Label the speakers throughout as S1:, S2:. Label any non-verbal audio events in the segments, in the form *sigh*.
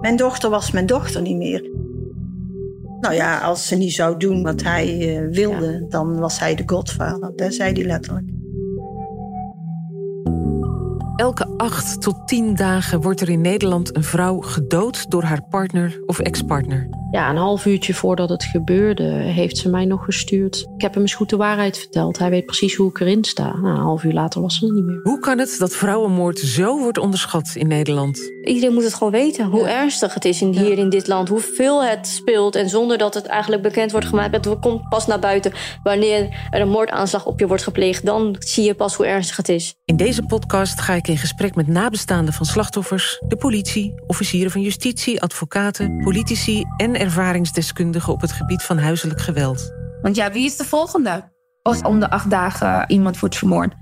S1: Mijn dochter was mijn dochter niet meer. Nou ja, als ze niet zou doen wat hij uh, wilde, dan was hij de godvader. Dat zei hij letterlijk.
S2: Elke acht tot tien dagen wordt er in Nederland een vrouw gedood door haar partner of ex-partner.
S3: Ja, een half uurtje voordat het gebeurde heeft ze mij nog gestuurd. Ik heb hem eens goed de waarheid verteld. Hij weet precies hoe ik erin sta. Nou, een half uur later was ze er niet meer.
S2: Hoe kan het dat vrouwenmoord zo wordt onderschat in Nederland?
S4: Iedereen moet het gewoon weten. Hoe ernstig het is in, hier in dit land. Hoeveel het speelt. En zonder dat het eigenlijk bekend wordt gemaakt. Het komt pas naar buiten wanneer er een moordaanslag op je wordt gepleegd. Dan zie je pas hoe ernstig het is.
S2: In deze podcast ga ik in gesprek met nabestaanden van slachtoffers... de politie, officieren van justitie, advocaten, politici... en ervaringsdeskundigen op het gebied van huiselijk geweld.
S5: Want ja, wie is de volgende? Als om de acht dagen iemand wordt vermoord.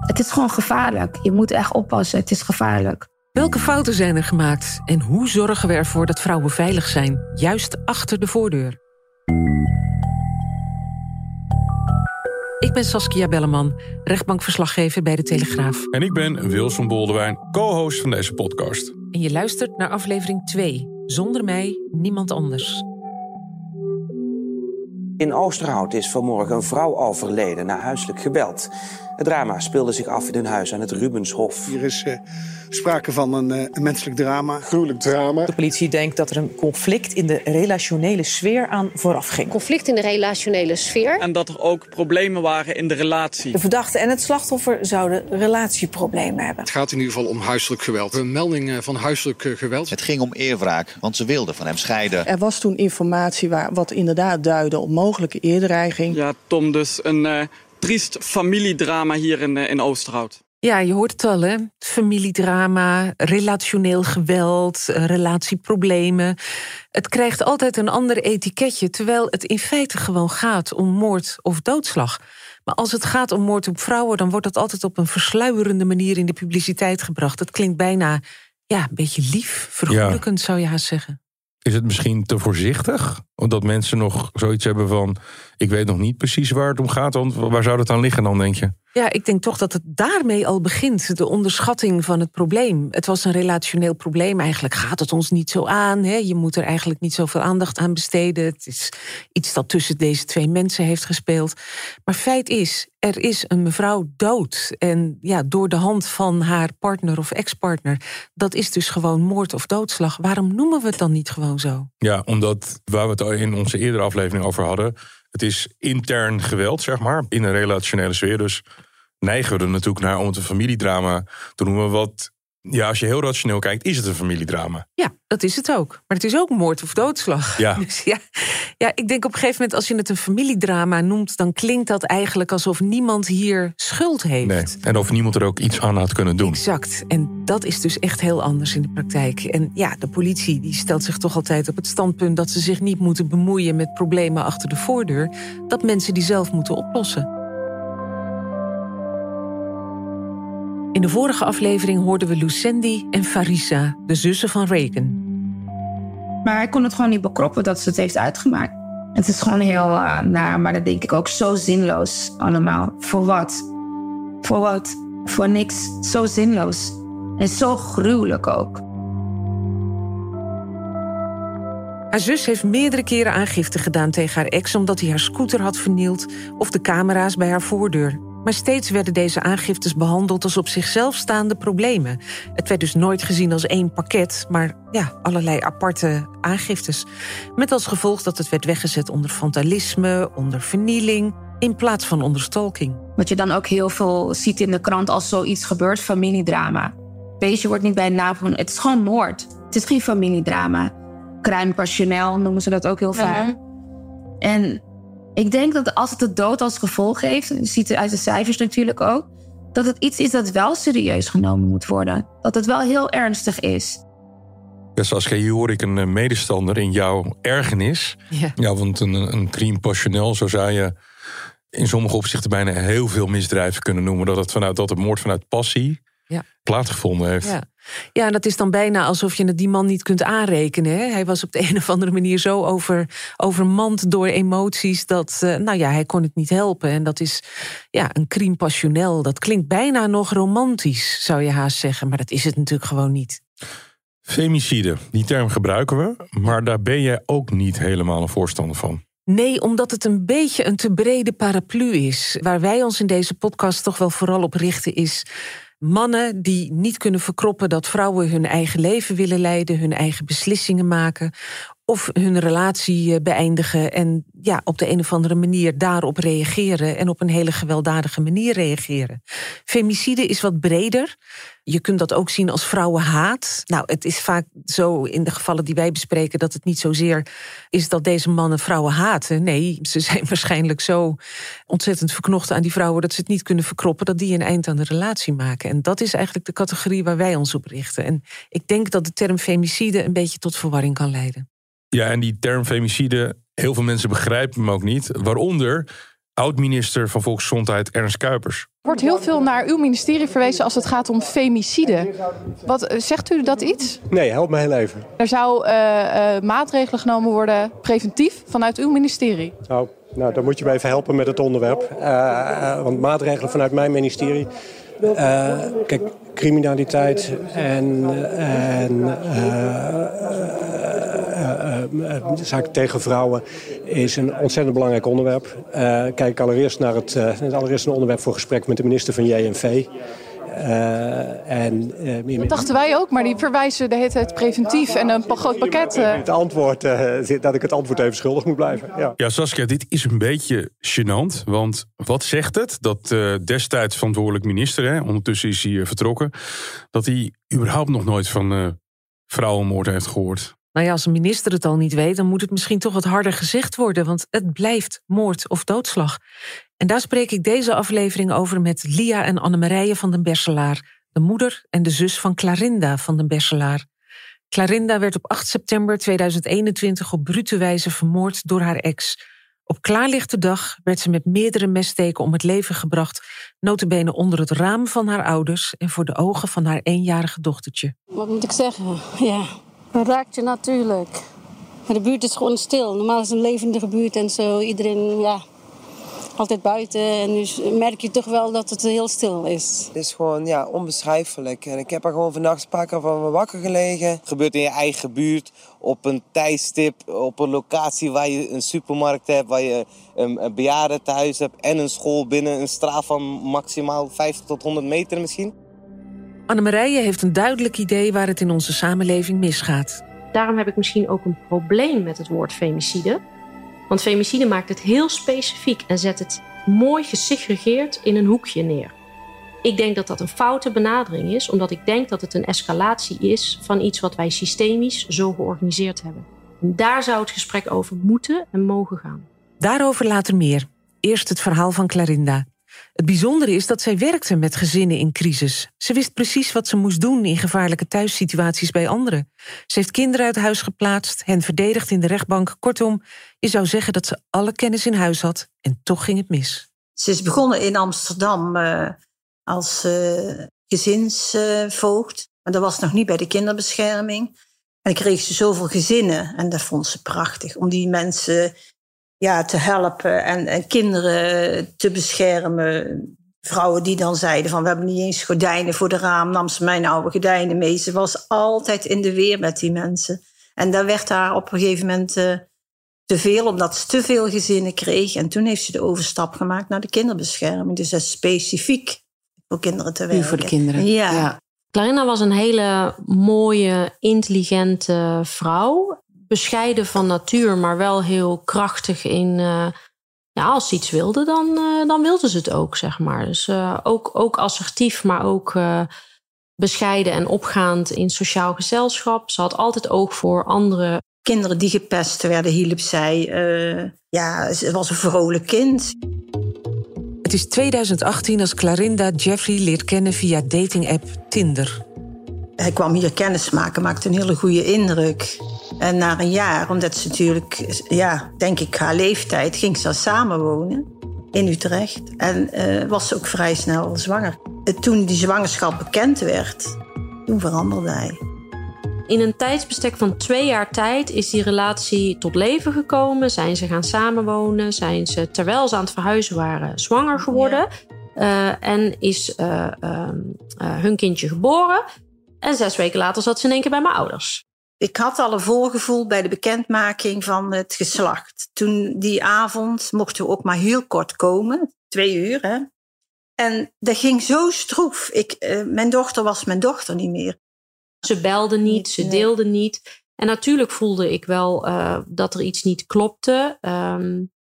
S5: Het is gewoon gevaarlijk. Je moet echt oppassen. Het is gevaarlijk.
S2: Welke fouten zijn er gemaakt en hoe zorgen we ervoor dat vrouwen veilig zijn, juist achter de voordeur? Ik ben Saskia Belleman, rechtbankverslaggever bij De Telegraaf.
S6: En ik ben Wilson Boldewijn, co-host van deze podcast.
S2: En je luistert naar aflevering 2. Zonder mij, niemand anders.
S7: In Oosterhout is vanmorgen een vrouw overleden na huiselijk geweld. Het drama speelde zich af in hun huis aan het Rubenshof.
S8: Hier is uh, sprake van een, uh, een, menselijk drama.
S9: Gruwelijk drama.
S10: De politie denkt dat er een conflict in de relationele sfeer aan vooraf ging.
S11: Conflict in de relationele sfeer.
S12: En dat er ook problemen waren in de relatie.
S13: De verdachte en het slachtoffer zouden relatieproblemen hebben.
S8: Het gaat in ieder geval om huiselijk geweld. Een melding van huiselijk geweld.
S14: Het ging om eerwraak, want ze wilden van hem scheiden.
S15: Er was toen informatie waar, wat inderdaad duidde op mogelijke eerdreiging.
S12: Ja, Tom, dus een... Uh, triest familiedrama hier in, in Oosterhout.
S2: Ja, je hoort het al, hè? Familiedrama, relationeel geweld, relatieproblemen. Het krijgt altijd een ander etiketje, terwijl het in feite gewoon gaat om moord of doodslag. Maar als het gaat om moord op vrouwen, dan wordt dat altijd op een versluierende manier in de publiciteit gebracht. Het klinkt bijna ja, een beetje lief, vergoelijkend ja. zou je haast zeggen.
S6: Is het misschien te voorzichtig? Omdat mensen nog zoiets hebben van... ik weet nog niet precies waar het om gaat. Want waar zou dat aan liggen dan, denk je?
S2: Ja, ik denk toch dat het daarmee al begint. De onderschatting van het probleem. Het was een relationeel probleem. Eigenlijk gaat het ons niet zo aan. Hè? Je moet er eigenlijk niet zoveel aandacht aan besteden. Het is iets dat tussen deze twee mensen heeft gespeeld. Maar feit is, er is een mevrouw dood. En ja, door de hand van haar partner of ex-partner. Dat is dus gewoon moord of doodslag. Waarom noemen we het dan niet gewoon zo?
S6: Ja, omdat waar we het in onze eerdere aflevering over hadden... Het is intern geweld, zeg maar, in een relationele sfeer. Dus neigen we er natuurlijk naar om het een familiedrama te noemen. Wat, ja, als je heel rationeel kijkt, is het een familiedrama.
S2: Ja, dat is het ook. Maar het is ook moord of doodslag.
S6: Ja. *laughs*
S2: Dus ja, ja, ik denk op een gegeven moment, als je het een familiedrama noemt, dan klinkt dat eigenlijk alsof niemand hier schuld heeft.
S6: Nee, en of niemand er ook iets aan had kunnen doen.
S2: Exact. En dat is dus echt heel anders in de praktijk. En ja, de politie die stelt zich toch altijd op het standpunt dat ze zich niet moeten bemoeien met problemen achter de voordeur. Dat mensen die zelf moeten oplossen. In de vorige aflevering hoorden we Lucendi en Farisa, de zussen van Reagan.
S5: Maar hij kon het gewoon niet bekroppen dat ze het heeft uitgemaakt. Het is gewoon heel uh, naar, maar dat denk ik ook zo zinloos allemaal. Voor wat? Voor wat? Voor niks. Zo zinloos. En zo gruwelijk ook.
S2: Haar zus heeft meerdere keren aangifte gedaan tegen haar ex... omdat hij haar scooter had vernield of de camera's bij haar voordeur. Maar steeds werden deze aangiftes behandeld als op zichzelf staande problemen. Het werd dus nooit gezien als één pakket, maar ja, allerlei aparte aangiftes. Met als gevolg dat het werd weggezet onder vandalisme, onder vernieling, in plaats van onder stalking.
S5: Wat je dan ook heel veel ziet in de krant als zoiets gebeurt, familiedrama. Beestje wordt niet bij naam Het is gewoon moord. Het is geen familiedrama. Crime passioneel noemen ze dat ook heel vaak. Ja. En ik denk dat als het de dood als gevolg heeft, je ziet het uit de cijfers natuurlijk ook, dat het iets is dat wel serieus genomen moet worden. Dat het wel heel ernstig is.
S6: Ja, Saskia, hier hoor ik een eh, medestander in jouw ergernis.
S2: Ja.
S6: Ja, want een, een crime passionnel, zo zou je in sommige opzichten bijna heel veel misdrijven kunnen noemen. Dat het vanuit dat het moord vanuit passie
S2: Ja.
S6: plaatsgevonden heeft.
S2: Ja. ja, en dat is dan bijna alsof je het die man niet kunt aanrekenen. Hè? Hij was op de een of andere manier zo over, overmand door emoties... dat, eh, nou ja, hij kon het niet helpen. En dat is ja, een crime passionnel. Dat klinkt bijna nog romantisch, zou je haast zeggen. Maar dat is het natuurlijk gewoon niet.
S6: Femicide, die term gebruiken we. Maar daar ben jij ook niet helemaal een voorstander van.
S2: Nee, omdat het een beetje een te brede paraplu is. Waar wij ons in deze podcast toch wel vooral op richten is... mannen die niet kunnen verkroppen dat vrouwen hun eigen leven willen leiden... hun eigen beslissingen maken of hun relatie eh, beëindigen... en ja, op de een of andere manier daarop reageren... en op een hele gewelddadige manier reageren. Femicide is wat breder. Je kunt dat ook zien als vrouwenhaat. Nou, het is vaak zo in de gevallen die wij bespreken... dat het niet zozeer is dat deze mannen vrouwen haten. Nee, ze zijn *laughs* waarschijnlijk zo ontzettend verknocht aan die vrouwen... dat ze het niet kunnen verkroppen, dat die een eind aan de relatie maken. En dat is eigenlijk de categorie waar wij ons op richten. En ik denk dat de term femicide een beetje tot verwarring kan leiden.
S6: Ja, en die term femicide, heel veel mensen begrijpen hem ook niet. Waaronder oud-minister van Volksgezondheid Ernst Kuipers.
S9: Er wordt heel veel naar uw ministerie verwezen als het gaat om femicide. Wat, eh, zegt u dat iets?
S16: Nee, help me heel even.
S9: Er zou eh, eh, maatregelen genomen worden, preventief, vanuit uw ministerie.
S16: Nou, nou, dan moet je me even helpen met het onderwerp. Eh, want maatregelen vanuit mijn ministerie. Eh, kijk, criminaliteit en, en eh, eh, zaken tegen vrouwen is een ontzettend belangrijk onderwerp. Kijk allereerst naar het, allereerst een onderwerp voor gesprek met de minister van JNV. Eh, en, eh,
S9: Dat dachten wij ook, maar die verwijzen de hele tijd preventief en een groot pakket. eh.
S16: het antwoord, eh, dat ik het antwoord even schuldig moet blijven. Ja.
S6: Ja, Saskia, dit is een beetje gênant. Want wat zegt het? Dat eh, destijds verantwoordelijk minister, hè, ondertussen is hij vertrokken... dat hij überhaupt nog nooit van eh, vrouwenmoord heeft gehoord.
S2: Nou ja, als een minister het al niet weet, dan moet het misschien toch wat harder gezegd worden, want het blijft moord of doodslag. En daar spreek ik deze aflevering over met Lia en Annemarije van den Berselaar, de moeder en de zus van Clarinda van den Berselaar. Clarinda werd op 8 september 2021 op brute wijze vermoord door haar ex. Op klaarlichte dag werd ze met meerdere messteken om het leven gebracht, notabene onder het raam van haar ouders en voor de ogen van haar eenjarige dochtertje.
S17: Wat moet ik zeggen? Ja, dat raakt je natuurlijk. De buurt is gewoon stil. Normaal is het een levendige buurt en zo. Iedereen, ja, altijd buiten. En nu merk je toch wel dat het heel stil is.
S18: Het is gewoon ja, onbeschrijfelijk. En ik heb er gewoon vannacht een paar keer van wakker gelegen. Het gebeurt in je eigen buurt, op een tijdstip, op een locatie waar je een supermarkt hebt, waar je een, een bejaardentehuis hebt en een school binnen een straal van maximaal 50 tot 100 meter misschien.
S2: Annemarije heeft een duidelijk idee waar het in onze samenleving misgaat.
S3: Daarom heb ik misschien ook een probleem met het woord femicide. Want femicide maakt het heel specifiek en zet het mooi gesegregeerd in een hoekje neer. Ik denk dat dat een foute benadering is, omdat ik denk dat het een escalatie is van iets wat wij systemisch zo georganiseerd hebben. En daar zou het gesprek over moeten en mogen gaan.
S2: Daarover later meer. Eerst het verhaal van Clarinda. Het bijzondere is dat zij werkte met gezinnen in crisis. Ze wist precies wat ze moest doen in gevaarlijke thuissituaties bij anderen. Ze heeft kinderen uit huis geplaatst, hen verdedigd in de rechtbank. Kortom, je zou zeggen dat ze alle kennis in huis had en toch ging het mis.
S1: Ze is begonnen in Amsterdam eh, als eh, gezinsvoogd. maar dat was nog niet bij de kinderbescherming. En kreeg ze zoveel gezinnen. En dat vond ze prachtig. Om die mensen ja, te helpen en, en kinderen te beschermen. Vrouwen die dan zeiden van we hebben niet eens gordijnen voor de raam. Nam ze mijn oude gordijnen mee. Ze was altijd in de weer met die mensen. En daar werd haar op een gegeven moment eh, te veel, omdat ze te veel gezinnen kreeg. En toen heeft ze de overstap gemaakt naar de kinderbescherming. Dus dat is specifiek voor kinderen te werken.
S3: voor de kinderen.
S1: Ja.
S3: Ja. Clarina was een hele mooie, intelligente vrouw. Bescheiden van natuur, maar wel heel krachtig in. eh, ja, als ze iets wilde, dan, eh, dan wilde ze het ook, zeg maar. Dus eh, ook, ook assertief, maar ook eh, bescheiden en opgaand in sociaal gezelschap. Ze had altijd oog voor anderen.
S1: Kinderen die gepest werden, hielp zij. eh, ja, ze was een vrolijk kind.
S2: Het is 2018 als Clarinda Jeffrey leert kennen via datingapp Tinder.
S1: Hij kwam hier kennis maken, maakte een hele goede indruk. En na een jaar, omdat ze natuurlijk, ja, denk ik, haar leeftijd, ging ze samenwonen in Utrecht. En uh, was ze ook vrij snel zwanger. toen die zwangerschap bekend werd, toen veranderde hij.
S3: In een tijdsbestek van twee jaar tijd is die relatie tot leven gekomen. Zijn ze gaan samenwonen. Zijn ze, terwijl ze aan het verhuizen waren, zwanger geworden. Uh, en is uh, uh, hun kindje geboren. En zes weken later zat ze in één keer bij mijn ouders.
S1: Ik had al een voorgevoel bij de bekendmaking van het geslacht. Toen die avond mochten we ook maar heel kort komen. Twee uur, hè. En dat ging zo stroef. Ik, mijn dochter was mijn dochter niet meer.
S3: Ze belde niet, ze deelde niet. En natuurlijk voelde ik wel uh, dat er iets niet klopte. Um,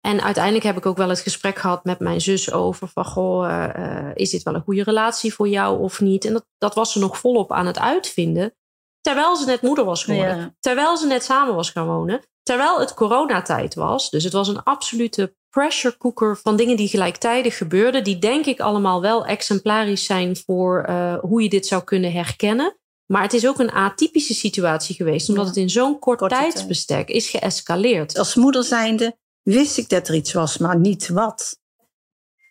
S3: en uiteindelijk heb ik ook wel het gesprek gehad met mijn zus over van goh, uh, is dit wel een goede relatie voor jou of niet? En dat, dat was ze nog volop aan het uitvinden. Terwijl ze net moeder was geworden. Ja. Terwijl ze net samen was gaan wonen. Terwijl het coronatijd was. Dus het was een absolute pressure cooker van dingen die gelijktijdig gebeurden. Die denk ik allemaal wel exemplarisch zijn voor uh, hoe je dit zou kunnen herkennen. Maar het is ook een atypische situatie geweest, omdat het in zo'n kort Korte tijdsbestek is geëscaleerd.
S1: Als moeder zijnde wist ik dat er iets was, maar niet wat.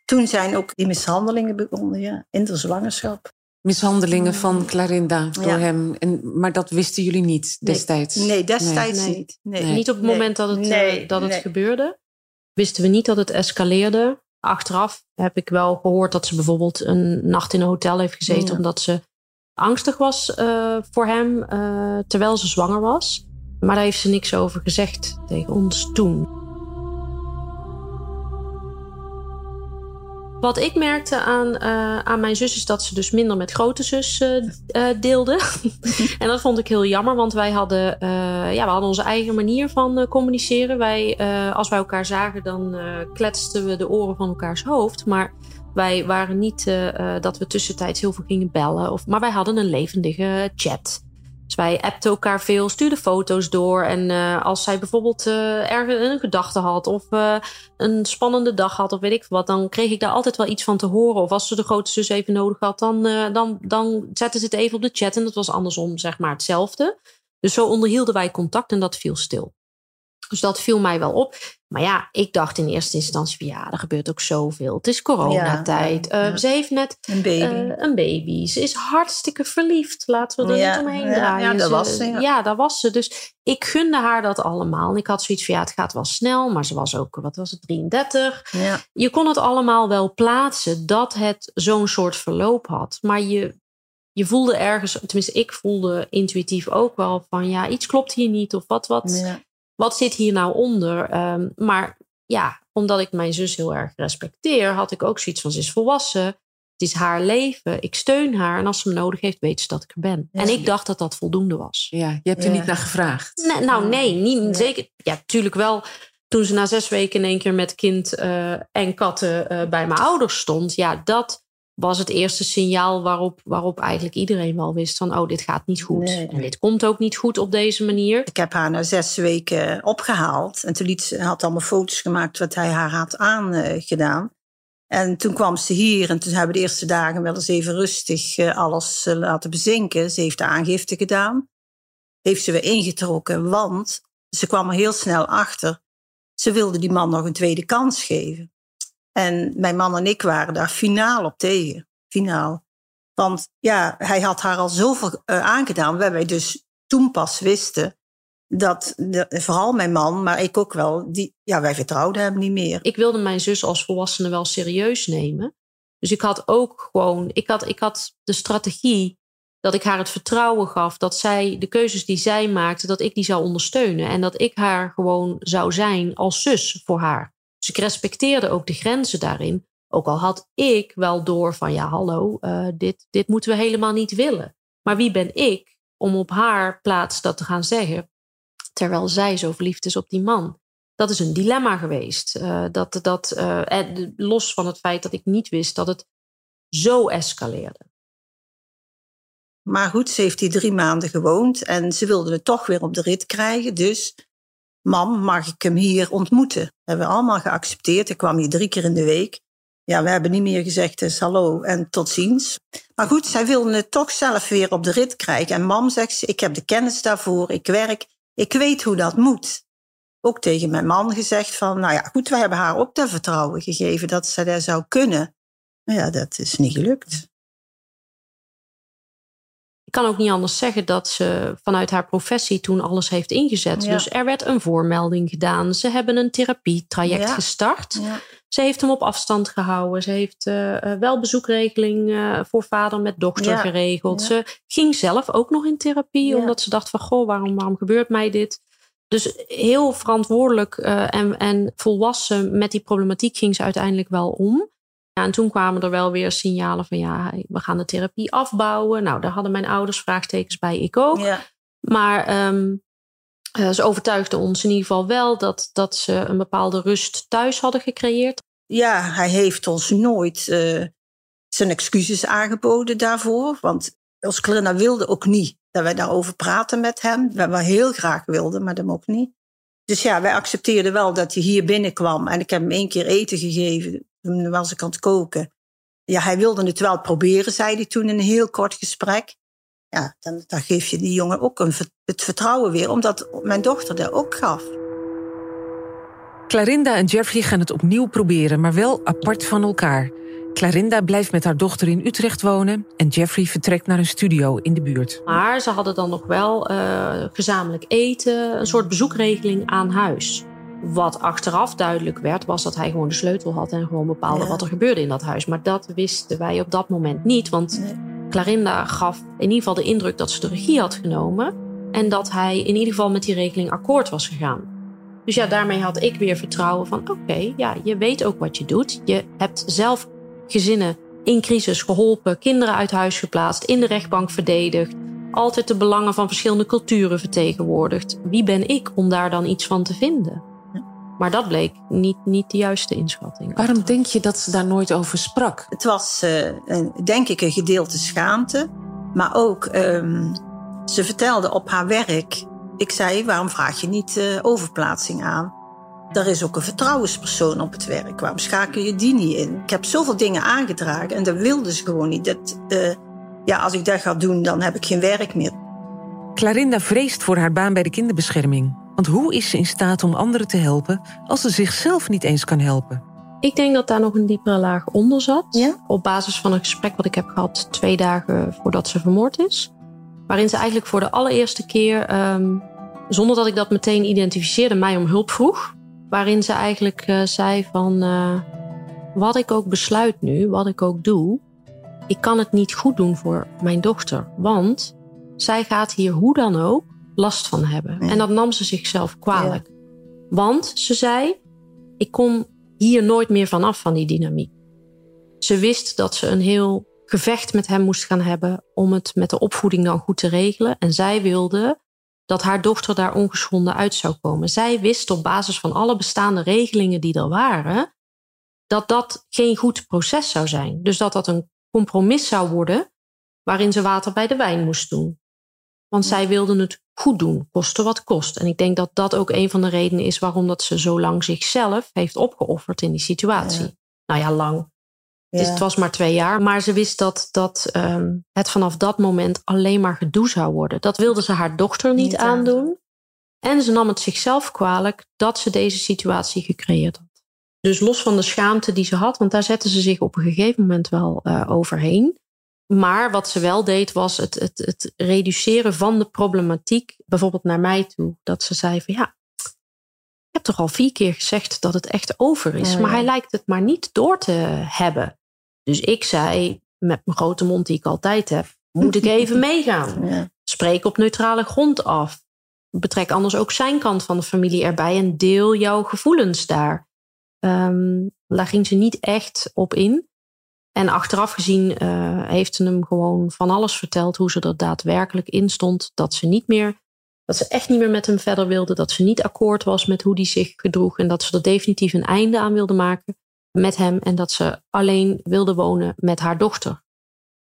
S1: Toen zijn ook die mishandelingen begonnen, ja, in de zwangerschap.
S2: Mishandelingen van Clarinda door hem. En, maar dat wisten jullie niet destijds?
S1: Nee, nee destijds nee. niet. Nee.
S3: Niet op het moment dat het, uh, dat het gebeurde. Wisten we niet dat het escaleerde. Achteraf heb ik wel gehoord dat ze bijvoorbeeld een nacht in een hotel heeft gezeten... omdat ze angstig was uh, voor hem uh, terwijl ze zwanger was. Maar daar heeft ze niks over gezegd tegen ons toen. Wat ik merkte aan, uh, aan mijn zus is dat ze dus minder met grote zus deelde. *laughs* en dat vond ik heel jammer, want wij hadden, ja, we hadden onze eigen manier van communiceren. Wij, als wij elkaar zagen, dan kletsten we de oren van elkaars hoofd. Maar wij waren niet uh, dat we tussentijds heel veel gingen bellen. Of, maar wij hadden een levendige chat. Dus wij appten elkaar veel, stuurden foto's door. En uh, als zij bijvoorbeeld uh, ergens een gedachte had of een spannende dag had of weet ik wat, dan kreeg ik daar altijd wel iets van te horen. Of als ze de grote zus even nodig had, dan, dan, dan zetten ze het even op de chat. En dat was andersom, zeg maar, hetzelfde. Dus zo onderhielden wij contact en dat viel stil. Dus dat viel mij wel op. Maar ja, ik dacht in eerste instantie van ja, er gebeurt ook zoveel. Het is coronatijd. Ja, ja, ja. Ze heeft net
S1: een baby.
S3: Uh, een baby. Ze is hartstikke verliefd. Laten we er niet omheen draaien.
S1: Ja, dat was ze.
S3: Ja. dat was ze. Dus ik gunde haar dat allemaal. En ik had zoiets van ja, het gaat wel snel. Maar ze was ook, wat was het, 33. Je kon het allemaal wel plaatsen dat het zo'n soort verloop had. Maar je, je voelde ergens, tenminste ik voelde intuïtief ook wel van ja, iets klopt hier niet. Of wat, wat wat zit hier nou onder? Um, maar ja, omdat ik mijn zus heel erg respecteer, had ik ook zoiets van: ze is volwassen. Het is haar leven. Ik steun haar. En als ze me nodig heeft, weet ze dat ik er ben. En ik dacht dat dat voldoende was.
S2: Ja, je hebt er niet naar gevraagd.
S3: Nee, nou, nee, niet, zeker. Ja, natuurlijk wel. Toen ze na zes weken in één keer met kind uh, en katten uh, bij mijn ouders stond. Ja, dat was het eerste signaal waarop, waarop eigenlijk iedereen wel wist van oh, dit gaat niet goed. En dit komt ook niet goed op deze manier.
S1: Ik heb haar na zes weken opgehaald. En toen liet ze, had allemaal foto's gemaakt wat hij haar had aangedaan. En toen kwam ze hier en toen hebben we de eerste dagen wel eens even rustig eh, alles eh, laten bezinken. Ze heeft de aangifte gedaan. Heeft ze weer ingetrokken, want ze kwam er heel snel achter. Ze wilde die man nog een tweede kans geven. En mijn man en ik waren daar finaal op tegen. Finaal. Want ja, hij had haar al zoveel uh, aangedaan, waar wij dus toen pas wisten dat vooral mijn man, maar ik ook wel, die, ja, wij vertrouwden hem niet meer.
S3: Ik wilde mijn zus als volwassene wel serieus nemen. Dus ik had ook gewoon, ik had, ik had de strategie dat ik haar het vertrouwen gaf dat zij de keuzes die zij maakte, dat ik die zou ondersteunen. En dat ik haar gewoon zou zijn als zus voor haar. Dus ik respecteerde ook de grenzen daarin. Ook al had ik wel door van ja, hallo, uh, dit, dit moeten we helemaal niet willen. Maar wie ben ik om op haar plaats dat te gaan zeggen, terwijl zij zo verliefd is op die man? Dat is een dilemma geweest. Uh, dat, dat, uh, los van het feit dat ik niet wist dat het zo escaleerde.
S1: Maar goed, ze heeft hier drie maanden gewoond en ze wilde het toch weer op de rit krijgen. Dus mam, mag ik hem hier ontmoeten? Dat hebben we allemaal geaccepteerd. Ik kwam hier drie keer in de week. Ja, we hebben niet meer gezegd dus hallo en tot ziens. Maar goed, zij wilde het toch zelf weer op de rit krijgen. En mam zegt ze, ik heb de kennis daarvoor, ik werk, ik weet hoe dat moet. Ook tegen mijn man gezegd van, nou ja, goed, we hebben haar ook dat vertrouwen gegeven dat ze dat zou kunnen. Maar ja, dat is niet gelukt.
S3: Ik kan ook niet anders zeggen dat ze vanuit haar professie toen alles heeft ingezet.
S1: Ja.
S3: Dus er werd een voormelding gedaan. Ze hebben een therapietraject
S1: Ja.
S3: gestart.
S1: Ja.
S3: Ze heeft hem op afstand gehouden. Ze heeft eh, eh, wel bezoekregeling eh, voor vader met dochter geregeld. Ze ging zelf ook nog in therapie, omdat ze dacht van goh, waarom, waarom gebeurt mij dit? Dus heel verantwoordelijk en, en volwassen met die problematiek ging ze uiteindelijk wel om. Ja, en toen kwamen er wel weer signalen van ja, we gaan de therapie afbouwen. Nou, daar hadden mijn ouders vraagtekens bij, ik ook. Maar ehm, eh, ze overtuigden ons in ieder geval wel dat, dat ze een bepaalde rust thuis hadden gecreëerd.
S1: Ja, hij heeft ons nooit eh, zijn excuses aangeboden daarvoor. Want ons Corinna wilde ook niet dat wij daarover praten met hem. We we heel graag wilden, maar dat mocht niet. Dus ja, wij accepteerden wel dat hij hier binnenkwam. En ik heb hem één keer eten gegeven. Toen was ik aan het koken. Ja, hij wilde het wel proberen, zei hij toen in een heel kort gesprek. Ja, dan, dan geef je die jongen ook een, het vertrouwen weer. Omdat mijn dochter dat ook gaf.
S2: Clarinda en Jeffrey gaan het opnieuw proberen, maar wel apart van elkaar. Clarinda blijft met haar dochter in Utrecht wonen en Jeffrey vertrekt naar een studio in de buurt.
S3: Maar ze hadden dan nog wel eh, gezamenlijk eten, een soort bezoekregeling aan huis. Wat achteraf duidelijk werd, was dat hij gewoon de sleutel had en gewoon bepaalde
S1: Ja.
S3: wat er gebeurde in dat huis. Maar dat wisten wij op dat moment niet, want Clarinda gaf in ieder geval de indruk dat ze de regie had genomen en dat hij in ieder geval met die regeling akkoord was gegaan. Dus ja, daarmee had ik weer vertrouwen van oké, ja, je weet ook wat je doet. Je hebt zelf gezinnen in crisis geholpen, kinderen uit huis geplaatst, in de rechtbank verdedigd, altijd de belangen van verschillende culturen vertegenwoordigd. Wie ben ik om daar dan iets van te vinden? Maar dat bleek niet, niet de juiste inschatting.
S2: Waarom denk je dat ze daar nooit over sprak?
S1: Het was, eh, denk ik, een gedeelte schaamte. Maar ook, ehm, ze vertelde op haar werk. Ik zei, waarom vraag je niet eh, overplaatsing aan? Er is ook een vertrouwenspersoon op het werk. Waarom schakel je die niet in? Ik heb zoveel dingen aangedragen en dat wilde ze gewoon niet. Dat, eh, ja, als ik dat ga doen, dan heb ik geen werk meer.
S2: Clarinda vreest voor haar baan bij de kinderbescherming. Want hoe is ze in staat om anderen te helpen als ze zichzelf niet eens kan helpen?
S3: Ik denk dat daar nog een diepere laag onder zat. Op basis van een gesprek wat ik heb gehad twee dagen voordat ze vermoord is. Waarin ze eigenlijk voor de allereerste keer, ehm, zonder dat ik dat meteen identificeerde, mij om hulp vroeg. Waarin ze eigenlijk eh, zei van, eh, wat ik ook besluit nu, wat ik ook doe, ik kan het niet goed doen voor mijn dochter. Want zij gaat hier hoe dan ook last van hebben. En dat nam ze zichzelf kwalijk. Want ze zei, ik kom hier nooit meer vanaf van die dynamiek. Ze wist dat ze een heel gevecht met hem moest gaan hebben om het met de opvoeding dan goed te regelen. En zij wilde dat haar dochter daar ongeschonden uit zou komen. Zij wist op basis van alle bestaande regelingen die er waren, dat dat geen goed proces zou zijn. Dus dat dat een compromis zou worden waarin ze water bij de wijn moest doen. Want zij wilden het goed doen, koste wat kost. En ik denk dat dat ook een van de redenen is waarom dat ze zo lang zichzelf heeft opgeofferd in die situatie. Nou ja, lang.
S1: Ja.
S3: het was maar twee jaar, maar ze wist dat, dat ehm, het vanaf dat moment alleen maar gedoe zou worden. Dat wilde ze haar dochter niet,
S1: Niet
S3: aandoen. En ze nam het zichzelf kwalijk dat ze deze situatie gecreëerd had. Dus los van de schaamte die ze had, want daar zette ze zich op een gegeven moment wel eh, overheen. Maar wat ze wel deed, was het, het, het reduceren van de problematiek, bijvoorbeeld naar mij toe. Dat ze zei van ja, ik heb toch al vier keer gezegd dat het echt over is.
S1: Ja,
S3: maar hij lijkt het maar niet door te hebben. Dus ik zei, met mijn grote mond die ik altijd heb, moet ik even *laughs* meegaan.
S1: Ja.
S3: Spreek op neutrale grond af. Betrek anders ook zijn kant van de familie erbij en deel jouw gevoelens daar. Ehm, daar ging ze niet echt op in. En achteraf gezien eh, heeft ze hem gewoon van alles verteld hoe ze er daadwerkelijk in stond. Dat ze niet meer, dat ze echt niet meer met hem verder wilde. Dat ze niet akkoord was met hoe hij zich gedroeg. En dat ze er definitief een einde aan wilde maken met hem. En dat ze alleen wilde wonen met haar dochter.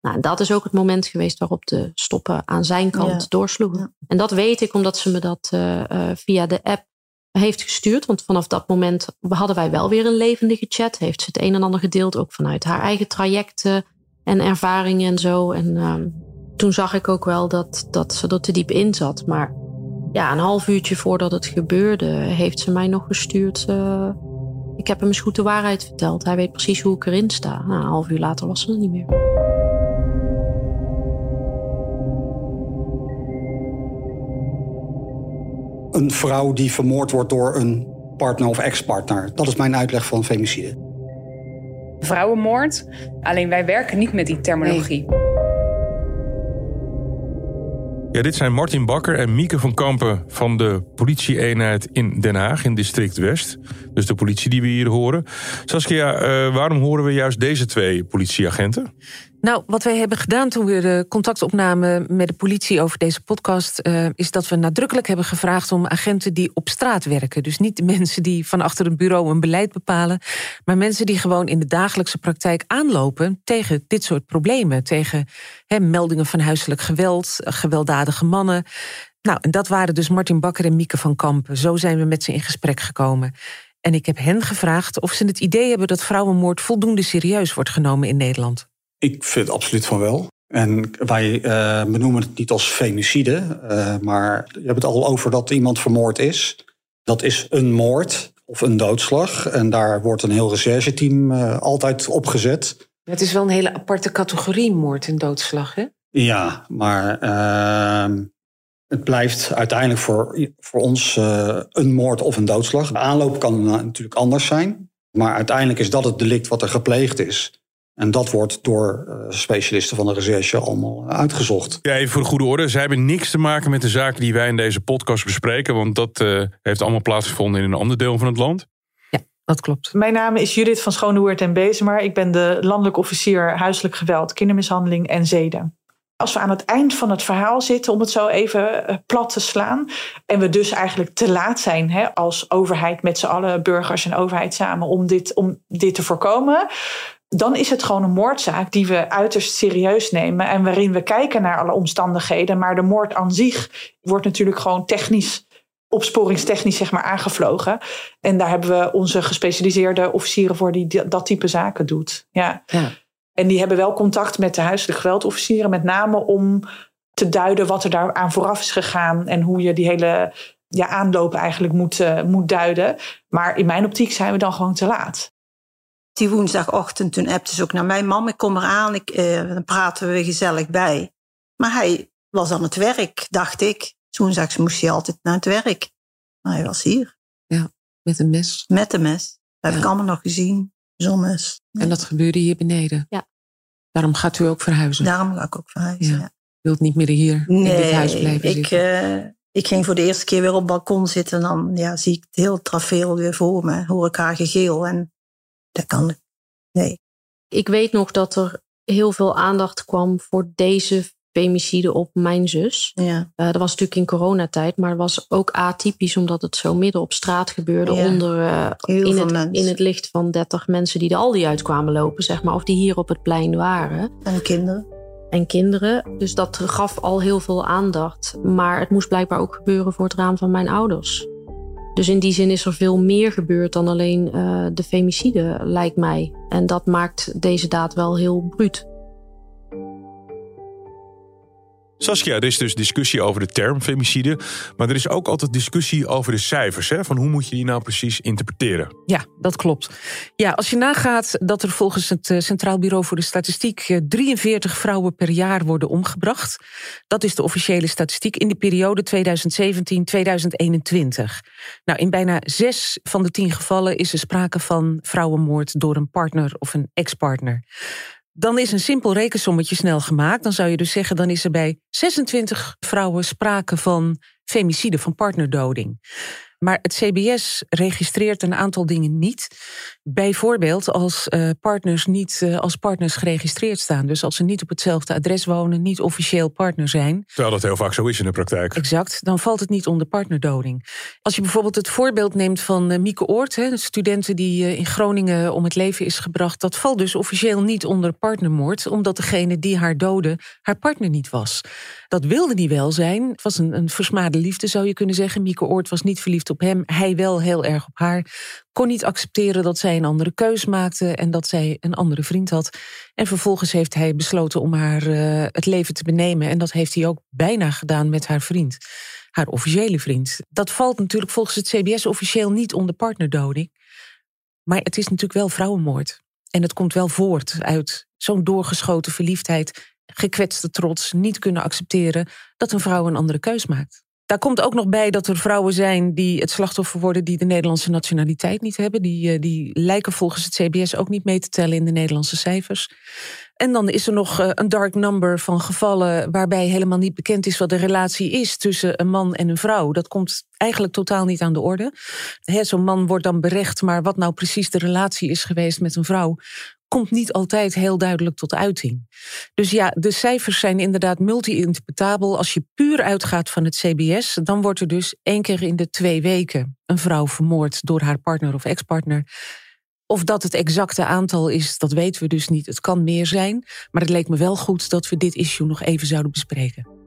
S3: Nou, dat is ook het moment geweest waarop de stoppen aan zijn kant
S1: Ja.
S3: doorsloegen. En dat weet ik omdat ze me dat eh, eh, via de app heeft gestuurd. Want vanaf dat moment hadden wij wel weer een levendige chat. Heeft ze het een en ander gedeeld, ook vanuit haar eigen trajecten en ervaringen en zo. En ehm, toen zag ik ook wel dat, dat ze er te diep in zat. Maar ja, een half uurtje voordat het gebeurde, heeft ze mij nog gestuurd. Uh, ik heb hem eens goed de waarheid verteld. Hij weet precies hoe ik erin sta. Nou, een half uur later was ze er niet meer.
S19: Een vrouw die vermoord wordt door een partner of ex-partner. Dat is mijn uitleg van femicide.
S20: Vrouwenmoord. Alleen wij werken niet met die terminologie.
S6: Ja, dit zijn Martin Bakker en Mieke van Kampen van de politie-eenheid in Den Haag, in district West. Dus de politie die we hier horen. Saskia, uh, waarom horen we juist deze twee politieagenten?
S2: Nou, wat wij hebben gedaan toen we de contact opnamen met de politie over deze podcast, uh, is dat we nadrukkelijk hebben gevraagd om agenten die op straat werken. Dus niet de mensen die van achter een bureau een beleid bepalen, maar mensen die gewoon in de dagelijkse praktijk aanlopen tegen dit soort problemen. Tegen meldingen van huiselijk geweld, gewelddadige mannen. Nou, en dat waren dus Martin Bakker en Mieke van Kampen. Zo zijn we met ze in gesprek gekomen. En ik heb hen gevraagd of ze het idee hebben dat vrouwenmoord voldoende serieus wordt genomen in Nederland.
S19: Ik vind absoluut van wel. En wij uh, benoemen het niet als femicide, uh, maar je hebt het al over dat iemand vermoord is. Dat is een moord of een doodslag. En daar wordt een heel rechercheteam uh, altijd opgezet.
S2: Het is wel een hele aparte categorie moord en doodslag, hè?
S19: Ja, maar ehm, het blijft uiteindelijk voor, voor ons een moord of een doodslag. De aanloop kan natuurlijk anders zijn. Maar uiteindelijk is dat het delict wat er gepleegd is. En dat wordt door uh, specialisten van de recherche allemaal uitgezocht.
S6: Ja, even voor de goede orde. Zij hebben niks te maken met de zaken die wij in deze podcast bespreken. Want dat uh, heeft allemaal plaatsgevonden in een ander deel van het land.
S2: Ja, dat klopt.
S21: Mijn naam is Judith van Schoonhoert en Bezemer. Ik ben de landelijk officier huiselijk geweld, kindermishandeling en zeden. Als we aan het eind van het verhaal zitten, om het zo even eh, plat te slaan. En we dus eigenlijk te laat zijn hè, als overheid met z'n allen, burgers en overheid samen, om dit, om dit te voorkomen dan is het gewoon een moordzaak die we uiterst serieus nemen en waarin we kijken naar alle omstandigheden. Maar de moord aan zich wordt natuurlijk gewoon technisch, opsporingstechnisch zeg maar aangevlogen. En daar hebben we onze gespecialiseerde officieren voor die dat type zaken doet. Ja. ja. En die hebben wel contact met de huiselijk geweldofficieren, met name om te duiden wat er daar aan vooraf is gegaan en hoe je die hele ja, aanloop eigenlijk moet, uh, moet duiden. Maar in mijn optiek zijn we dan gewoon te laat
S1: die woensdagochtend, toen appte ze ook naar mijn mam. Ik kom eraan, ik, eh, dan praten we gezellig bij. Maar hij was aan het werk, dacht ik. Woensdags moest hij altijd naar het werk. Maar hij was hier.
S2: Ja, met een mes.
S1: Met een mes. Dat heb ik allemaal nog gezien. Zo'n mes.
S2: En dat gebeurde hier beneden?
S1: Ja.
S2: Daarom gaat u ook verhuizen?
S1: Daarom ga ik ook verhuizen, ja.
S2: U wilt niet meer hier
S1: nee,
S2: in dit huis blijven
S1: ik,
S2: zitten?
S1: Uh, ik ging voor de eerste keer weer op het balkon zitten. En dan ja, zie ik het heel trafeel weer voor me. Hoor ik haar gegeel. En dat kan Nee.
S3: Ik weet nog dat er heel veel aandacht kwam voor deze femicide op mijn zus.
S1: Ja.
S3: Uh, dat was natuurlijk in coronatijd, maar het was ook atypisch omdat het zo midden op straat gebeurde.
S1: Ja.
S3: Onder, uh, in, het, in het licht van 30 mensen die de Aldi uitkwamen lopen, zeg maar. Of die hier op het plein waren.
S1: En kinderen.
S3: En kinderen. Dus dat gaf al heel veel aandacht. Maar het moest blijkbaar ook gebeuren voor het raam van mijn ouders. Dus in die zin is er veel meer gebeurd dan alleen uh, de femicide, lijkt mij. En dat maakt deze daad wel heel bruut.
S6: Saskia, er is dus discussie over de term femicide. Maar er is ook altijd discussie over de cijfers. Hè? Van hoe moet je die nou precies interpreteren?
S2: Ja, dat klopt. Ja, als je nagaat dat er volgens het eh, Centraal Bureau voor de Statistiek 43 vrouwen per jaar worden omgebracht. Dat is de officiële statistiek in de periode 2017-2021. Nou, in bijna zes van de tien gevallen is er sprake van vrouwenmoord door een partner of een ex-partner. Dan is een simpel rekensommetje snel gemaakt. Dan zou je dus zeggen, dan is er bij 26 vrouwen sprake van femicide, van partnerdoding. Maar het CBS registreert een aantal dingen niet. Bijvoorbeeld als uh, partners niet uh, als partners geregistreerd staan. Dus als ze niet op hetzelfde adres wonen, niet officieel partner zijn.
S6: Terwijl dat heel vaak zo is in de praktijk.
S2: Exact, dan valt het niet onder partnerdoding. Als je bijvoorbeeld het voorbeeld neemt van uh, Mieke Oort, hè, de studenten die in Groningen om het leven is gebracht, dat valt dus officieel niet onder partnermoord, omdat degene die haar doodde haar partner niet was. Dat wilde hij wel zijn. Het was een, een versmade liefde, zou je kunnen zeggen. Mieke Oort was niet verliefd op hem. Hij wel heel erg op haar. Kon niet accepteren dat zij een andere keus maakte en dat zij een andere vriend had. En vervolgens heeft hij besloten om haar uh, het leven te benemen. En dat heeft hij ook bijna gedaan met haar vriend. Haar officiële vriend. Dat valt natuurlijk volgens het CBS officieel niet onder partnerdoding. Maar het is natuurlijk wel vrouwenmoord. En het komt wel voort uit zo'n doorgeschoten verliefdheid, gekwetste trots, niet kunnen accepteren dat een vrouw een andere keus maakt. Daar komt ook nog bij dat er vrouwen zijn die het slachtoffer worden die de Nederlandse nationaliteit niet hebben. Die, eh, die lijken volgens het CBS ook niet mee te tellen in de Nederlandse cijfers. En dan is er nog eh, een dark number van gevallen waarbij helemaal niet bekend is wat de relatie is tussen een man en een vrouw. Dat komt eigenlijk totaal niet aan de orde. Zo'n man wordt dan berecht, maar wat nou precies de relatie is geweest met een vrouw, komt niet altijd heel duidelijk tot uiting. Dus ja, de cijfers zijn inderdaad multi-interpretabel. Als je puur uitgaat van het CBS, dan wordt er dus één keer in de twee weken een vrouw vermoord door haar partner of ex-partner. Of dat het exacte aantal is, dat weten we dus niet. Het kan meer zijn, maar het leek me wel goed dat we dit issue nog even zouden bespreken.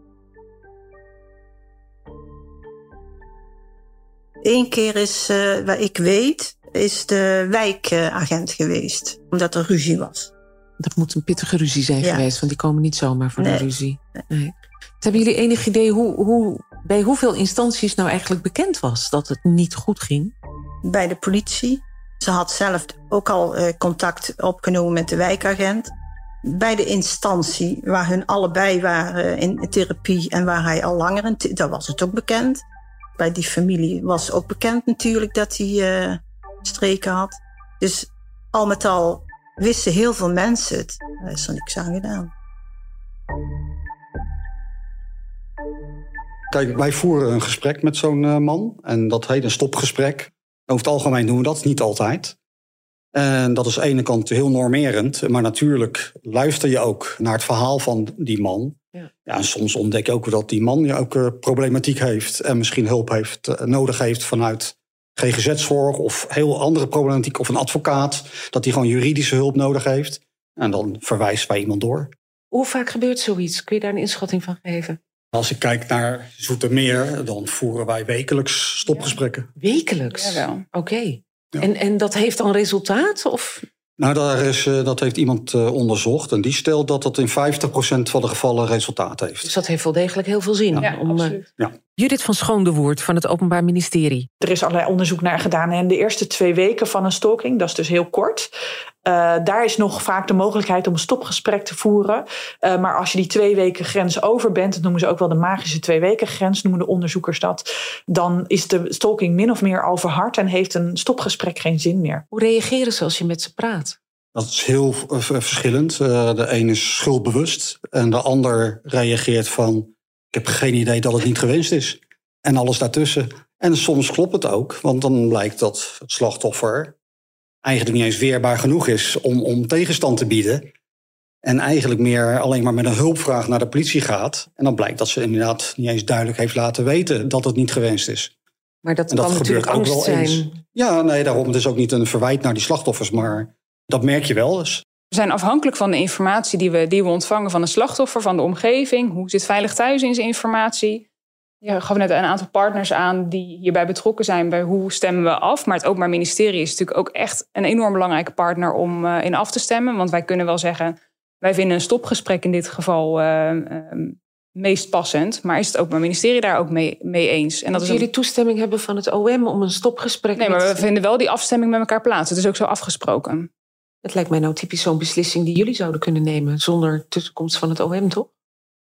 S1: Eén keer is, uh, wat ik weet, is de wijkagent geweest, omdat er ruzie was.
S2: Dat moet een pittige ruzie zijn geweest, want die komen niet zomaar voor nee. de ruzie. Nee. Hebben jullie enig idee hoe, hoe, bij hoeveel instanties nou eigenlijk bekend was dat het niet goed ging?
S1: Bij de politie. Ze had zelf ook al uh, contact opgenomen met de wijkagent. Bij de instantie waar hun allebei waren in therapie en waar hij al langer in, daar was het ook bekend. Bij die familie was ook bekend natuurlijk dat hij uh, streken had. Dus al met al wisten heel veel mensen het. Daar is er niks aan gedaan.
S19: Kijk, wij voeren een gesprek met zo'n uh, man. En dat heet een stopgesprek. Over het algemeen doen we dat, niet altijd. En dat is aan de ene kant heel normerend. Maar natuurlijk luister je ook naar het verhaal van die man. Ja. ja en soms ontdek je ook dat die man ja, ook uh, problematiek heeft. En misschien hulp heeft, uh, nodig heeft vanuit GGZ-zorg of heel andere problematiek. Of een advocaat. Dat hij gewoon juridische hulp nodig heeft. En dan verwijst wij iemand door.
S2: Hoe vaak gebeurt zoiets? Kun je daar een inschatting van geven?
S19: Als ik kijk naar Zoetermeer, dan voeren wij wekelijks stopgesprekken.
S2: Ja. Wekelijks? Oké. Okay. Ja. En, en dat heeft dan resultaat? Of?
S19: Nou, daar is, dat heeft iemand onderzocht. En die stelt dat dat in 50% van de gevallen resultaat heeft.
S2: Dus dat heeft wel degelijk heel veel zin.
S5: Ja,
S2: om,
S5: absoluut.
S19: Ja.
S2: Judith van Schoondewoord van het Openbaar Ministerie.
S21: Er is allerlei onderzoek naar gedaan. En de eerste twee weken van een stalking, dat is dus heel kort. Uh, daar is nog vaak de mogelijkheid om een stopgesprek te voeren. Uh, maar als je die twee weken grens over bent, dat noemen ze ook wel de magische twee weken grens, noemen de onderzoekers dat, dan is de stalking min of meer al verhard en heeft een stopgesprek geen zin meer.
S2: Hoe reageren ze als je met ze praat?
S19: Dat is heel uh, verschillend. de een is schuldbewust en de ander reageert van ik heb geen idee dat het niet gewenst is. En alles daartussen. En soms klopt het ook, want dan blijkt dat het slachtoffer eigenlijk niet eens weerbaar genoeg is om, om tegenstand te bieden. En eigenlijk meer alleen maar met een hulpvraag naar de politie gaat. En dan blijkt dat ze inderdaad niet eens duidelijk heeft laten weten dat het niet gewenst is.
S2: Maar dat, dat kan natuurlijk angst zijn. Eens.
S19: Ja, nee, daarom. Het is ook niet een verwijt naar die slachtoffers, maar dat merk je wel eens.
S20: We zijn afhankelijk van de informatie die we, die we ontvangen van de slachtoffer, van de omgeving. Hoe zit Veilig Thuis in zijn informatie? Je gaf net een aantal partners aan die hierbij betrokken zijn bij hoe stemmen we af. Maar het Openbaar Ministerie is natuurlijk ook echt een enorm belangrijke partner om uh, in af te stemmen. Want wij kunnen wel zeggen, wij vinden een stopgesprek in dit geval uh, uh, meest passend. Maar is het Openbaar Ministerie daar ook mee, mee eens?
S2: En dat is jullie een... toestemming hebben van het OM om een stopgesprek
S20: Nee, maar we vinden wel die afstemming met elkaar plaats. Het is ook zo afgesproken.
S2: Het lijkt mij nou typisch zo'n beslissing die jullie zouden kunnen nemen zonder tussenkomst van het OM, toch?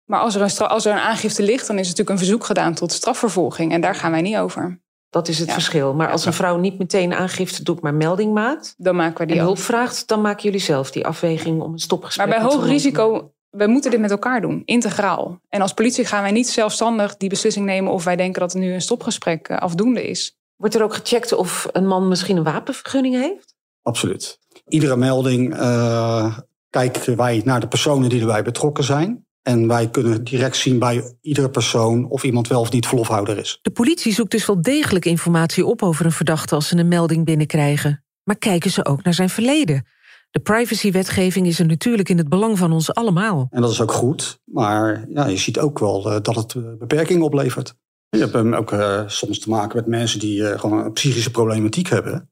S20: Maar als er, een als er een aangifte ligt, dan is er natuurlijk een verzoek gedaan tot strafvervolging. En daar gaan wij niet over.
S2: Dat is het ja. verschil. Maar als een vrouw niet meteen aangifte doet, maar melding maakt.
S20: Dan maken we die
S2: en hulp vraagt, dan maken jullie zelf die afweging om een stopgesprek
S20: Maar bij hoog risico, we moeten dit met elkaar doen, integraal. En als politie gaan wij niet zelfstandig die beslissing nemen of wij denken dat er nu een stopgesprek afdoende is.
S2: Wordt er ook gecheckt of een man misschien een wapenvergunning heeft?
S19: Absoluut. Iedere melding uh, kijken wij naar de personen die erbij betrokken zijn. En wij kunnen direct zien bij iedere persoon of iemand wel of niet verlofhouder is.
S2: De politie zoekt dus wel degelijk informatie op over een verdachte als ze een melding binnenkrijgen. Maar kijken ze ook naar zijn verleden? De privacywetgeving is er natuurlijk in het belang van ons allemaal.
S19: En dat is ook goed. Maar ja, je ziet ook wel eh, dat het eh, beperkingen oplevert. Je hebt hem ook uh, soms te maken met mensen die uh, gewoon een psychische problematiek hebben.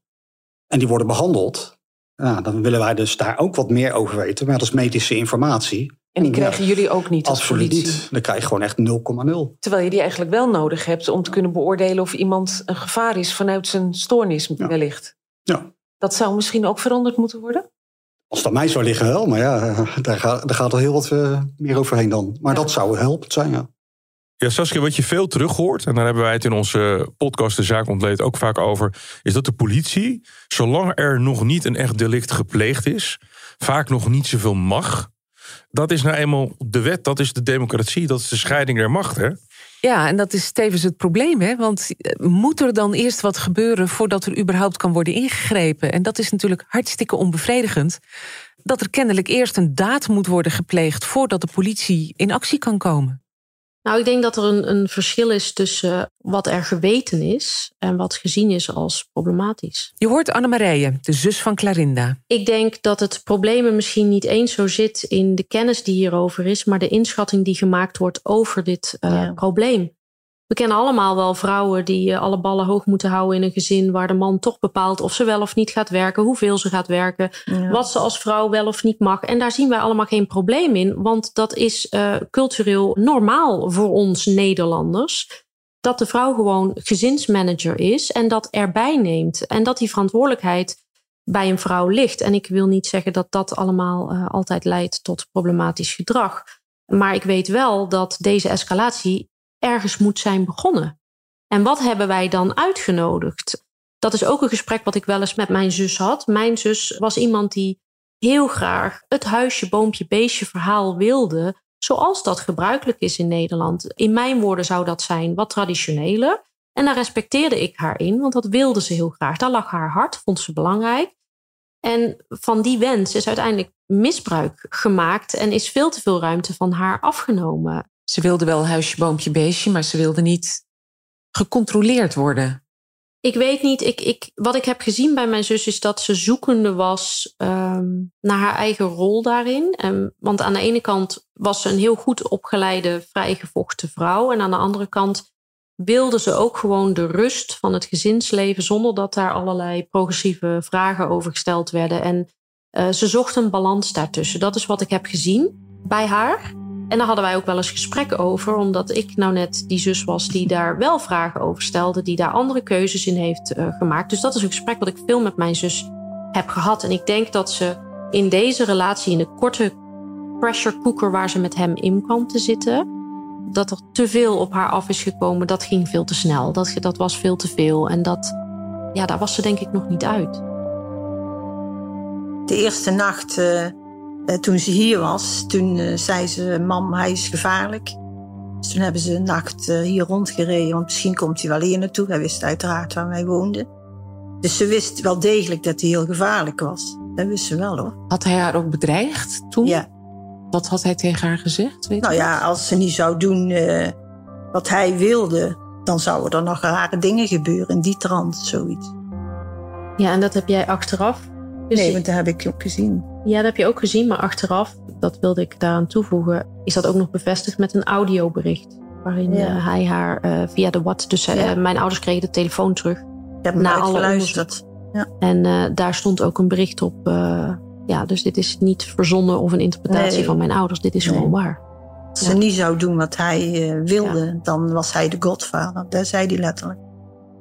S19: En die worden behandeld. Ja, dan willen wij dus daar ook wat meer over weten. Maar dat is medische informatie.
S2: En die krijgen
S19: ja,
S2: jullie ook niet als
S19: Absoluut
S2: politie?
S19: niet. Dan krijg je gewoon echt 0,0.
S2: Terwijl je die eigenlijk wel nodig hebt om te kunnen beoordelen of iemand een gevaar is vanuit zijn stoornis wellicht.
S19: Ja.
S2: Dat zou misschien ook veranderd moeten worden?
S19: Als aan mij zou liggen wel, maar ja, daar gaat, daar gaat er heel wat uh, meer overheen dan. Maar ja. dat zou helpend zijn, ja.
S6: Ja, Saskia, wat je veel terug hoort, en daar hebben wij het in onze podcast De Zaak Ontleed ook vaak over, is dat de politie, zolang er nog niet een echt delict gepleegd is, vaak nog niet zoveel mag. Dat is nou eenmaal de wet, dat is de democratie, dat is de scheiding der macht, hè?
S2: Ja, en dat is tevens het probleem. Hè? Want moet er dan eerst wat gebeuren voordat er überhaupt kan worden ingegrepen? En dat is natuurlijk hartstikke onbevredigend. Dat er kennelijk eerst een daad moet worden gepleegd voordat de politie in actie kan komen.
S3: Nou, ik denk dat er een, een verschil is tussen wat er geweten is en wat gezien is als problematisch.
S2: Je hoort Annemarije, de zus van Clarinda.
S3: Ik denk dat het probleem er misschien niet eens zo zit in de kennis die hierover is, maar de inschatting die gemaakt wordt over dit uh, ja. probleem. We kennen allemaal wel vrouwen die uh, alle ballen hoog moeten houden in een gezin waar de man toch bepaalt of ze wel of niet gaat werken, hoeveel ze gaat werken, ja. wat ze als vrouw wel of niet mag. En daar zien wij allemaal geen probleem in, want dat is uh, cultureel normaal voor ons Nederlanders. Dat de vrouw gewoon gezinsmanager is en dat erbij neemt. En dat die verantwoordelijkheid bij een vrouw ligt. En ik wil niet zeggen dat dat allemaal uh, altijd leidt tot problematisch gedrag. Maar ik weet wel dat deze escalatie ergens moet zijn begonnen. En wat hebben wij dan uitgenodigd? Dat is ook een gesprek wat ik wel eens met mijn zus had. Mijn zus was iemand die heel graag het huisje, boompje, beestje verhaal wilde. Zoals dat gebruikelijk is in Nederland. In mijn woorden zou dat zijn wat traditioneler. En daar respecteerde ik haar in, want dat wilde ze heel graag. Daar lag haar hart, vond ze belangrijk. En van die wens is uiteindelijk misbruik gemaakt en is veel te veel ruimte van haar afgenomen.
S2: Ze wilde wel huisje, boompje, beestje, maar ze wilde niet gecontroleerd worden.
S3: Ik weet niet, ik, ik, wat ik heb gezien bij mijn zus is dat ze zoekende was um, naar haar eigen rol daarin. Um, want aan de ene kant was ze een heel goed opgeleide, vrijgevochten vrouw. En aan de andere kant wilde ze ook gewoon de rust van het gezinsleven zonder dat daar allerlei progressieve vragen over gesteld werden. En uh, ze zocht een balans daartussen. Dat is wat ik heb gezien bij haar. En daar hadden wij ook wel eens gesprekken over, omdat ik nou net die zus was die daar wel vragen over stelde, die daar andere keuzes in heeft uh, gemaakt. Dus dat is een gesprek wat ik veel met mijn zus heb gehad. En ik denk dat ze in deze relatie, in de korte pressure cooker waar ze met hem in kwam te zitten, dat er te veel op haar af is gekomen. Dat ging veel te snel. Dat, dat was veel te veel. En dat, ja, daar was ze denk ik nog niet uit.
S1: De eerste nacht. Uh toen ze hier was, toen uh, zei ze: Mam, hij is gevaarlijk. Dus toen hebben ze een nacht uh, hier rondgereden, want misschien komt hij wel hier naartoe. Hij wist uiteraard waar wij woonden. Dus ze wist wel degelijk dat hij heel gevaarlijk was. Dat wist ze wel hoor.
S2: Had hij haar ook bedreigd toen?
S1: Ja.
S2: Wat had hij tegen haar gezegd? Weet
S1: nou ja, als ze niet zou doen uh, wat hij wilde, dan zouden er nog rare dingen gebeuren in die trant, zoiets.
S3: Ja, en dat heb jij achteraf
S1: nee, want dat heb ik ook gezien.
S3: Ja, dat heb je ook gezien, maar achteraf, dat wilde ik daaraan toevoegen, is dat ook nog bevestigd met een audiobericht. Waarin ja. uh, hij haar uh, via de WhatsApp, dus ja. mijn ouders kregen de telefoon terug.
S1: Ik heb na alle geluisterd.
S3: Ja. En daar stond ook een bericht op. ja, dus dit is niet verzonnen of een interpretatie nee. van mijn ouders. Dit is nee. gewoon waar.
S1: Als ze niet zou doen wat hij wilde, dan was hij de godvader. Dat zei hij letterlijk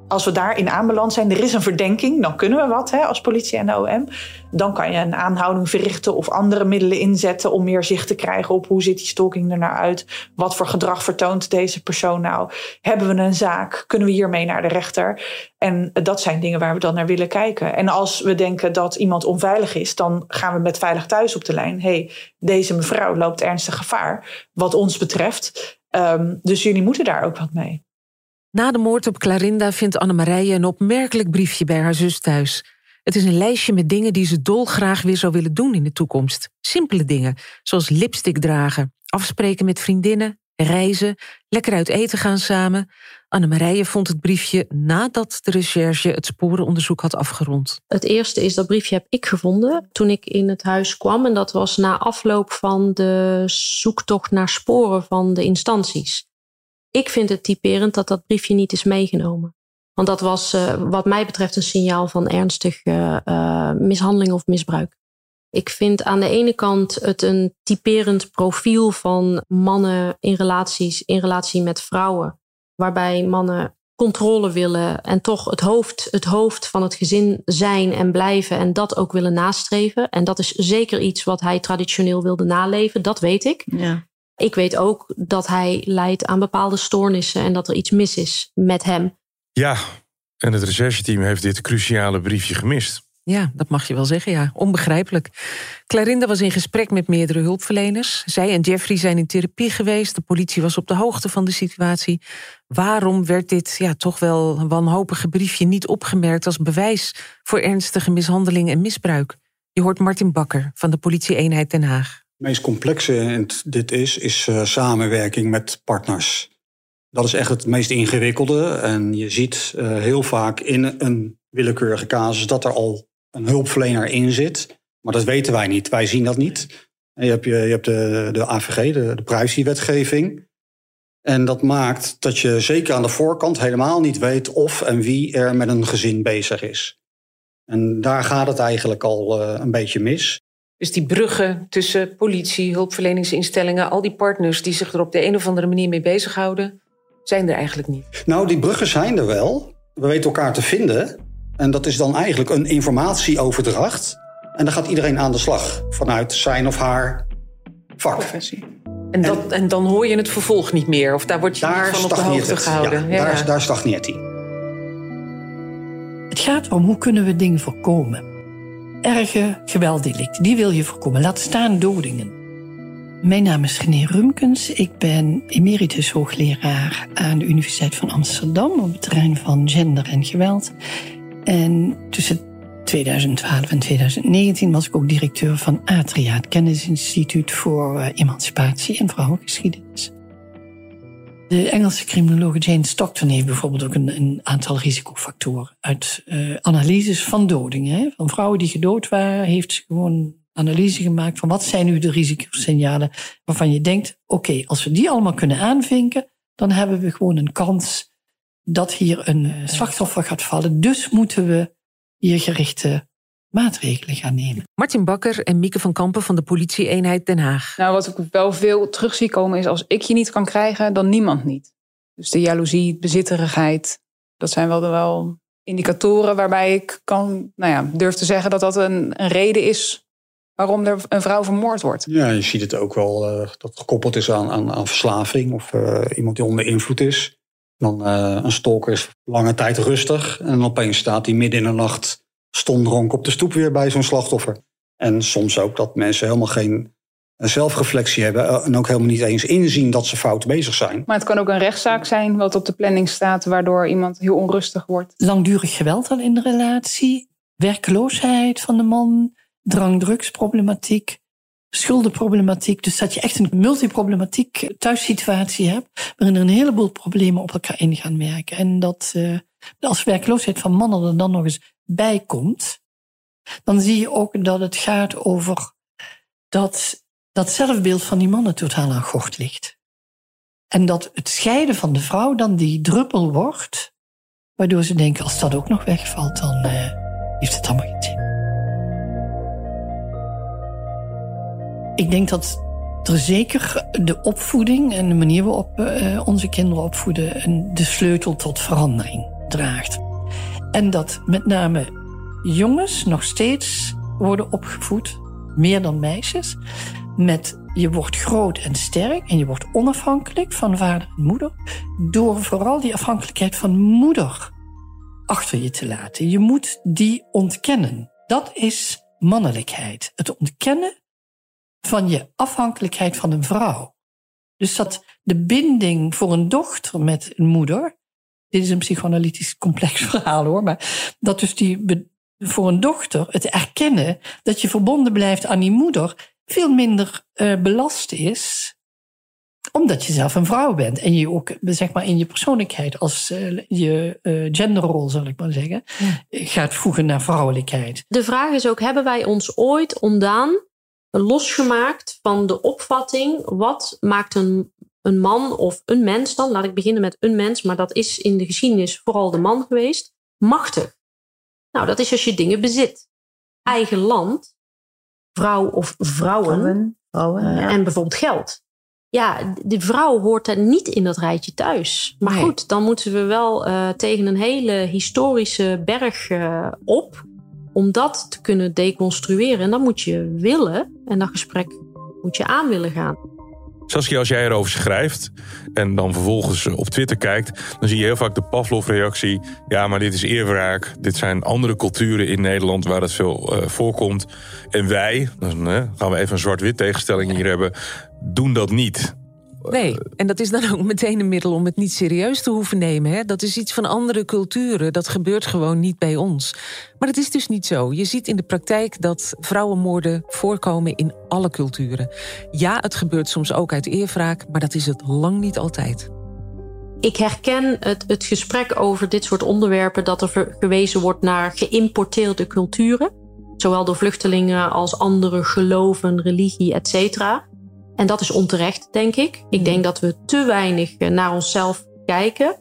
S21: als we daarin aanbeland zijn, er is een verdenking, dan kunnen we wat hè, als politie en de OM. Dan kan je een aanhouding verrichten of andere middelen inzetten om meer zicht te krijgen op hoe ziet die stalking er nou uit. Wat voor gedrag vertoont deze persoon nou? Hebben we een zaak? Kunnen we hiermee naar de rechter? En dat zijn dingen waar we dan naar willen kijken. En als we denken dat iemand onveilig is, dan gaan we met Veilig Thuis op de lijn. hey, deze mevrouw loopt ernstig gevaar, wat ons betreft. Um, dus jullie moeten daar ook wat mee.
S2: Na de moord op Clarinda vindt Annemarije een opmerkelijk briefje bij haar zus thuis. Het is een lijstje met dingen die ze dolgraag weer zou willen doen in de toekomst. Simpele dingen, zoals lipstick dragen, afspreken met vriendinnen, reizen, lekker uit eten gaan samen. Annemarije vond het briefje nadat de recherche het sporenonderzoek had afgerond.
S3: Het eerste is dat briefje heb ik gevonden toen ik in het huis kwam. En dat was na afloop van de zoektocht naar sporen van de instanties. Ik vind het typerend dat dat briefje niet is meegenomen. Want dat was uh, wat mij betreft een signaal van ernstige uh, mishandeling of misbruik. Ik vind aan de ene kant het een typerend profiel van mannen in relaties, in relatie met vrouwen. Waarbij mannen controle willen en toch het hoofd, het hoofd van het gezin zijn en blijven en dat ook willen nastreven. En dat is zeker iets wat hij traditioneel wilde naleven, dat weet ik.
S1: Ja.
S3: Ik weet ook dat hij lijdt aan bepaalde stoornissen en dat er iets mis is met hem.
S6: Ja, en het rechercheteam heeft dit cruciale briefje gemist.
S2: Ja, dat mag je wel zeggen, ja. Onbegrijpelijk. Clarinda was in gesprek met meerdere hulpverleners. Zij en Jeffrey zijn in therapie geweest. De politie was op de hoogte van de situatie. Waarom werd dit ja, toch wel wanhopige briefje niet opgemerkt als bewijs voor ernstige mishandeling en misbruik? Je hoort Martin Bakker van de politie-eenheid Den Haag.
S19: Het meest complexe in dit is, is uh, samenwerking met partners. Dat is echt het meest ingewikkelde. En je ziet uh, heel vaak in een willekeurige casus dat er al een hulpverlener in zit. Maar dat weten wij niet. Wij zien dat niet. En je hebt, je, je hebt de, de AVG, de, de privacywetgeving. En dat maakt dat je zeker aan de voorkant helemaal niet weet of en wie er met een gezin bezig is. En daar gaat het eigenlijk al uh, een beetje mis.
S2: Dus die bruggen tussen politie, hulpverleningsinstellingen, al die partners die zich er op de een of andere manier mee bezighouden, zijn er eigenlijk niet.
S19: Nou, die bruggen zijn er wel. We weten elkaar te vinden. En dat is dan eigenlijk een informatieoverdracht. En dan gaat iedereen aan de slag vanuit zijn of haar vak.
S2: Professie. En, dat, en, en dan hoor je het vervolg niet meer? Of daar word je
S19: daar
S2: niet van op de hoogte
S19: het.
S2: gehouden?
S19: Ja, ja. Daar, daar stagneert hij.
S22: Het gaat om hoe kunnen we dingen voorkomen. Erge gewelddelicten, die wil je voorkomen. Laat staan dodingen. Mijn naam is René Rumkens. Ik ben emeritus hoogleraar aan de Universiteit van Amsterdam op het terrein van gender en geweld. En tussen 2012 en 2019 was ik ook directeur van Atria, het kennisinstituut voor uh, emancipatie en vrouwengeschiedenis. De Engelse criminologe Jane Stockton heeft bijvoorbeeld ook een, aantal risicofactoren uit uh, analyses van dodingen. Van vrouwen die gedood waren, heeft ze gewoon analyse gemaakt van wat zijn nu de risicosignalen waarvan je denkt, oké, als we die allemaal kunnen aanvinken, dan hebben we gewoon een kans dat hier een slachtoffer gaat vallen. Dus moeten we hier gerichte maatregelen gaan nemen.
S2: Martin Bakker en Mieke van Kampen van de politie-eenheid Den Haag.
S20: Nou, wat ik wel veel terug zie komen is als ik je niet kan krijgen, dan niemand niet. Dus de jaloezie, bezitterigheid, dat zijn wel, wel indicatoren waarbij ik kan, nou ja, durf te zeggen dat dat een, een reden is waarom er een vrouw vermoord wordt.
S19: Ja, je ziet het ook wel uh, dat het gekoppeld is aan, aan, aan verslaving of uh, iemand die onder invloed is. Dan uh, een stalker is lange tijd rustig en opeens staat hij midden in de nacht stomdronk op de stoep weer bij zo'n slachtoffer. En soms ook dat mensen helemaal geen zelfreflectie hebben en ook helemaal niet eens inzien dat ze fout bezig zijn.
S20: Maar het kan ook een rechtszaak zijn wat op de planning staat waardoor iemand heel onrustig wordt.
S22: Langdurig geweld al in de relatie, werkloosheid van de man, drang-drugsproblematiek, schuldenproblematiek. Dus dat je echt een multiproblematiek thuissituatie hebt, waarin er een heleboel problemen op elkaar in gaan werken. En dat uh, als werkloosheid van mannen er dan nog eens bij komt, dan zie je ook dat het gaat over dat dat zelfbeeld van die mannen totaal aan gort ligt. En dat het scheiden van de vrouw dan die druppel wordt, waardoor ze denken, als dat ook nog wegvalt, dan uh, heeft het allemaal geen zin. Ik denk dat er zeker de opvoeding en de manier waarop uh, onze kinderen opvoeden de sleutel tot verandering draagt. En dat met name jongens nog steeds worden opgevoed, meer dan meisjes, met je wordt groot en sterk en je wordt onafhankelijk van vader en moeder, door vooral die afhankelijkheid van moeder achter je te laten. Je moet die ontkennen. Dat is mannelijkheid. Het ontkennen van je afhankelijkheid van een vrouw. Dus dat de binding voor een dochter met een moeder. Dit is een psychoanalytisch complex *laughs* verhaal hoor. Maar dat dus die voor een dochter het erkennen dat je verbonden blijft aan die moeder veel minder uh, belast is Omdat je zelf een vrouw bent en je ook zeg maar, in je persoonlijkheid als uh, je uh, genderrol, zal ik maar zeggen, gaat voegen naar vrouwelijkheid.
S3: De vraag is ook: hebben wij ons ooit ontdaan, losgemaakt van de opvatting wat maakt een, een man of een mens dan? Laat ik beginnen met een mens, maar dat is in de geschiedenis vooral de man geweest, machtig. Nou, dat is als je dingen bezit. Eigen land, vrouw of vrouwen,
S1: vrouwen, ja.
S3: en bijvoorbeeld geld ja, de vrouw hoort er niet in dat rijtje thuis. Maar
S2: Nee.
S3: goed, dan moeten we wel eh, tegen een hele historische berg eh, op om dat te kunnen deconstrueren. En dan moet je willen en dat gesprek moet je aan willen gaan.
S6: Saskia, als jij erover schrijft en dan vervolgens op Twitter kijkt, dan zie je heel vaak de Pavlov-reactie. Ja, maar dit is eerwraak. Dit zijn andere culturen in Nederland waar het veel eh, voorkomt. En wij, dan eh, gaan we even een zwart-wit tegenstelling hier hebben, doen dat niet.
S2: Nee, en dat is dan ook meteen een middel om het niet serieus te hoeven nemen. Hè? Dat is iets van andere culturen. Dat gebeurt gewoon niet bij ons. Maar het is dus niet zo. Je ziet in de praktijk dat vrouwenmoorden voorkomen in alle culturen. Ja, het gebeurt soms ook uit eerwraak, maar dat is het lang niet altijd.
S3: Ik herken het, het gesprek over dit soort onderwerpen dat er gewezen wordt naar geïmporteerde culturen. Zowel door vluchtelingen als andere geloven, religie, et cetera. En dat is onterecht, denk ik. Ik denk dat we te weinig eh, naar onszelf kijken.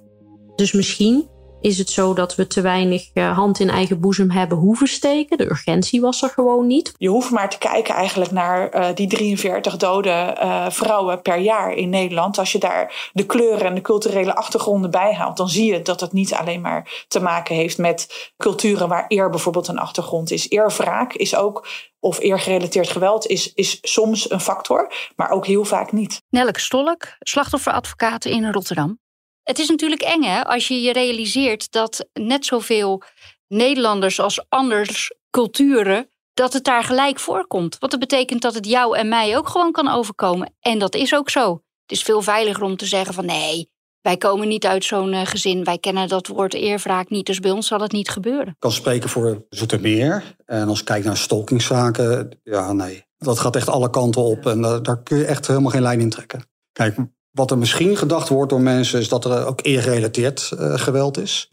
S3: Dus misschien is het zo dat we te weinig eh, hand in eigen boezem hebben hoeven steken. De urgentie was er gewoon niet.
S21: Je hoeft maar te kijken eigenlijk naar eh, die 43 dode eh, vrouwen per jaar in Nederland. Als je daar de kleuren en de culturele achtergronden bij haalt, dan zie je dat het niet alleen maar te maken heeft met culturen waar eer bijvoorbeeld een achtergrond is. Eerwraak is ook, of eergerelateerd geweld is, is soms een factor, maar ook heel vaak niet.
S23: Nelleke Stolk, slachtofferadvocaat in Rotterdam. Het is natuurlijk eng hè, als je je realiseert dat net zoveel Nederlanders als anders culturen, dat het daar gelijk voorkomt. Wat dat betekent dat het jou en mij ook gewoon kan overkomen. En dat is ook zo. Het is veel veiliger om te zeggen van nee, wij komen niet uit zo'n eh, gezin. Wij kennen dat woord eerwraak niet, dus bij ons zal het niet gebeuren.
S19: Ik kan spreken voor Zoetermeer. En als ik kijk naar stalkingszaken, ja nee. Dat gaat echt alle kanten op en daar, daar kun je echt helemaal geen lijn in trekken. Kijk, wat er misschien gedacht wordt door mensen... is dat er ook eergerelateerd eh, geweld is.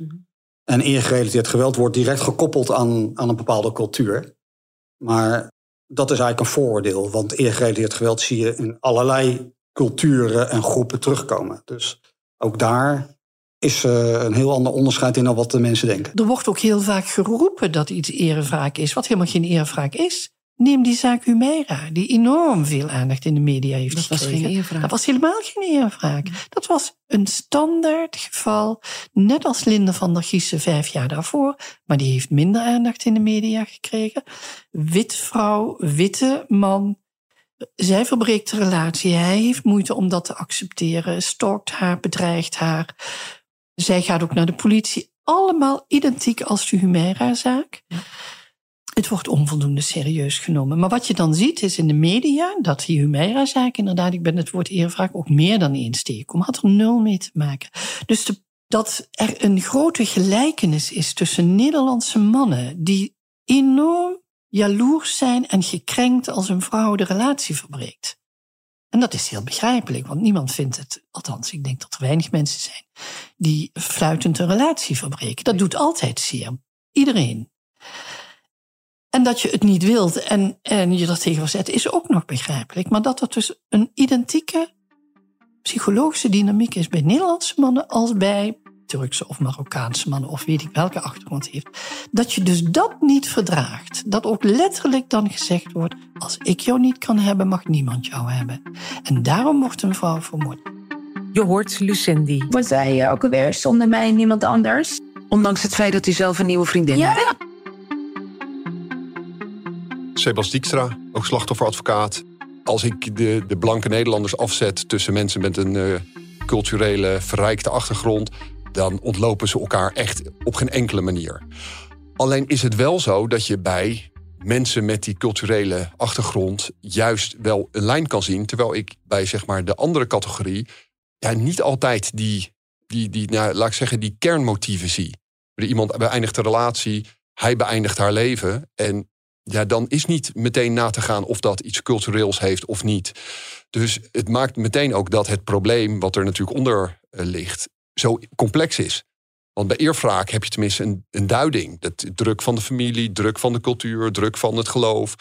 S19: En eergerelateerd geweld wordt direct gekoppeld aan, aan een bepaalde cultuur. Maar dat is eigenlijk een vooroordeel. Want eergerelateerd geweld zie je in allerlei culturen en groepen terugkomen. Dus ook daar is eh, een heel ander onderscheid in dan wat de mensen denken.
S22: Er wordt ook heel vaak geroepen dat iets eerwraak is, wat helemaal geen eerwraak is. Neem die zaak Humeira, die enorm veel aandacht in de media heeft
S2: Dat was
S22: gekregen.
S2: geen eerwraak.
S22: Dat was helemaal geen eerwraak. Dat was een standaard geval, net als Linde van der Giessen vijf jaar daarvoor. Maar die heeft minder aandacht in de media gekregen. Wit vrouw, witte man. Zij verbreekt de relatie. Hij heeft moeite om dat te accepteren. Stalkt haar, bedreigt haar. Zij gaat ook naar de politie. Allemaal identiek als de Humeira-zaak. Het wordt onvoldoende serieus genomen. Maar wat je dan ziet is in de media dat die Humeira-zaak inderdaad, ik ben het woord eerwraak ook meer dan eens tegenkomen, had er nul mee te maken. Dus dat er een grote gelijkenis is tussen Nederlandse mannen die enorm jaloers zijn en gekrenkt als een vrouw de relatie verbreekt. En dat is heel begrijpelijk, want niemand vindt het, althans, ik denk dat er weinig mensen zijn, die fluitend een relatie verbreken. Dat doet altijd zeer. Iedereen. En dat je het niet wilt en, en je er tegen verzet, is ook nog begrijpelijk. Maar dat er dus een identieke psychologische dynamiek is bij Nederlandse mannen als bij Turkse of Marokkaanse mannen, of weet ik welke achtergrond heeft. Dat je dus dat niet verdraagt. Dat ook letterlijk dan gezegd wordt: als ik jou niet kan hebben, mag niemand jou hebben. En daarom wordt een vrouw vermoord.
S2: Je hoort Lucendi.
S24: Was hij ook alweer zonder mij en niemand anders?
S25: Ondanks het feit dat hij zelf een nieuwe vriendin
S24: Ja.
S25: heeft.
S26: Sebas Dijkstra, ook slachtofferadvocaat. Als ik de, de blanke Nederlanders afzet tussen mensen met een eh, culturele verrijkte achtergrond, dan ontlopen ze elkaar echt op geen enkele manier. Alleen is het wel zo dat je bij mensen met die culturele achtergrond juist wel een lijn kan zien, terwijl ik bij zeg maar de andere categorie ja, niet altijd die, die, die nou, laat ik zeggen, die kernmotieven zie. Iemand beëindigt een relatie, hij beëindigt haar leven en ja, dan is niet meteen na te gaan of dat iets cultureels heeft of niet. Dus het maakt meteen ook dat het probleem, wat er natuurlijk onder eh, ligt, zo complex is. Want bij eerwraak heb je tenminste een, een duiding. Dat druk van de familie, druk van de cultuur, druk van het geloof.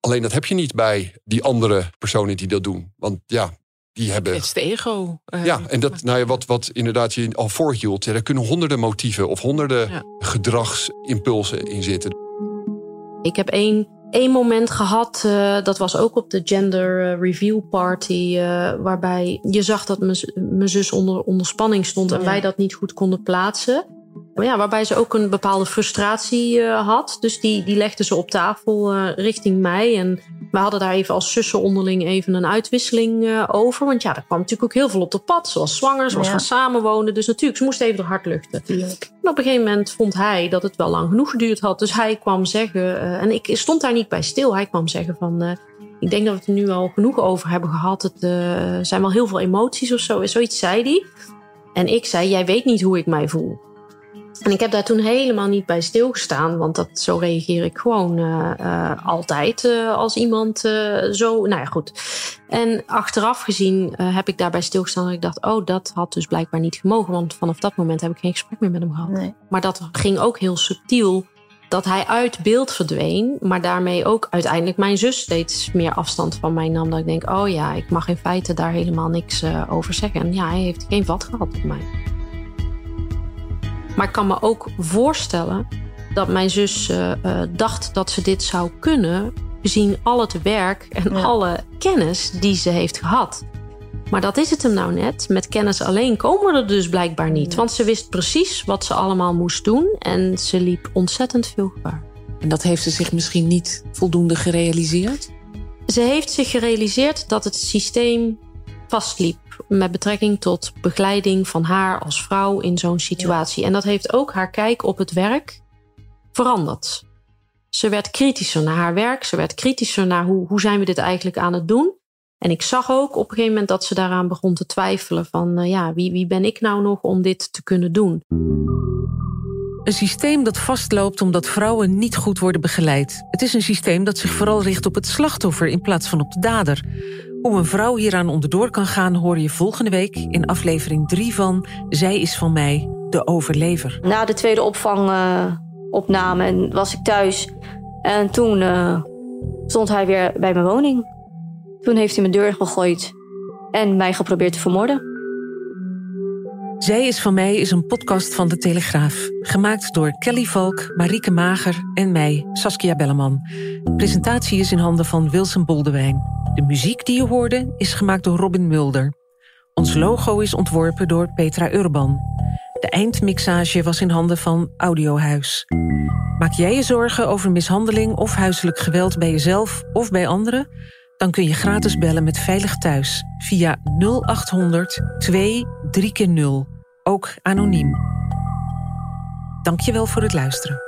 S26: Alleen dat heb je niet bij die andere personen die dat doen. Want ja, die hebben.
S2: Het is de ego. eh,
S26: Ja, en dat, nou ja, wat, wat inderdaad je al voorhield, daar kunnen honderden motieven of honderden gedragsimpulsen in zitten.
S3: Ik heb één, één moment gehad, eh, dat was ook op de Gender eh, Review Party, eh, waarbij je zag dat mijn zus onder, onder spanning stond en
S1: Ja.
S3: wij dat niet goed konden plaatsen. Maar ja, waarbij ze ook een bepaalde frustratie had. Dus die, die legde ze op tafel richting mij. En we hadden daar even als zussen onderling even een uitwisseling eh, over. Want ja, er kwam natuurlijk ook heel veel op de pad. Zoals zwanger, zoals
S1: Ja.
S3: gaan samenwonen. Dus natuurlijk, ze moest even de hart luchten. En op een gegeven moment vond hij dat het wel lang genoeg geduurd had. Dus hij kwam zeggen, eh, en ik stond daar niet bij stil. Hij kwam zeggen van, eh, ik denk dat we het er nu al genoeg over hebben gehad. Het zijn wel heel veel emoties of zo. Zoiets zei hij. En ik zei, jij weet niet hoe ik mij voel. En ik heb daar toen helemaal niet bij stilgestaan. Want dat, zo reageer ik gewoon eh, eh, altijd eh, als iemand zo... Nou ja, goed. En achteraf gezien heb ik daarbij stilgestaan dat ik dacht... oh, dat had dus blijkbaar niet gemogen. Want vanaf dat moment heb ik geen gesprek meer met hem gehad. Maar dat ging ook heel subtiel dat hij uit beeld verdween. Maar daarmee ook uiteindelijk mijn zus steeds meer afstand van mij nam. Dat ik denk, oh ja, ik mag in feite daar helemaal niks over zeggen. En ja, hij heeft geen vat gehad op mij. Maar ik kan me ook voorstellen dat mijn zus eh, eh, dacht dat ze dit zou kunnen, gezien al het werk en alle kennis die ze heeft gehad. Maar dat is het hem nou net. Met kennis alleen komen we er dus blijkbaar niet. Want ze wist precies wat ze allemaal moest doen en ze liep ontzettend veel gevaar.
S2: En dat heeft ze zich misschien niet voldoende gerealiseerd?
S3: Ze heeft zich gerealiseerd dat het systeem vastliep met betrekking tot begeleiding van haar als vrouw in zo'n situatie. En dat heeft ook haar kijk op het werk veranderd. Ze werd kritischer naar haar werk, ze werd kritischer naar hoe, hoe zijn we dit eigenlijk aan het doen. En ik zag ook op een gegeven moment dat ze daaraan begon te twijfelen van eh, ja, wie, wie ben ik nou nog om dit te kunnen doen?
S2: Een systeem dat vastloopt omdat vrouwen niet goed worden begeleid. Het is een systeem dat zich vooral richt op het slachtoffer in plaats van op de dader. Hoe een vrouw hieraan onderdoor kan gaan, hoor je volgende week in aflevering 3 van Zij is van mij, de overlever.
S27: Na de tweede opvangopname en was ik thuis. En toen eh, stond hij weer bij mijn woning. Toen heeft hij mijn deur gegooid en mij geprobeerd te vermoorden.
S2: Zij is van mij is een podcast van de Telegraaf. Gemaakt door Kelly Valk, Marieke Mager en mij, Saskia Belleman. Presentatie is in handen van Wilson Boldewijn. De muziek die je hoorde is gemaakt door Robin Mulder. Ons logo is ontworpen door Petra Urban. De eindmixage was in handen van Audiohuis. Maak jij je zorgen over mishandeling of huiselijk geweld bij jezelf of bij anderen? Dan kun je gratis bellen met Veilig Thuis via 0800 2 3 0 ook anoniem. Dankjewel voor het luisteren.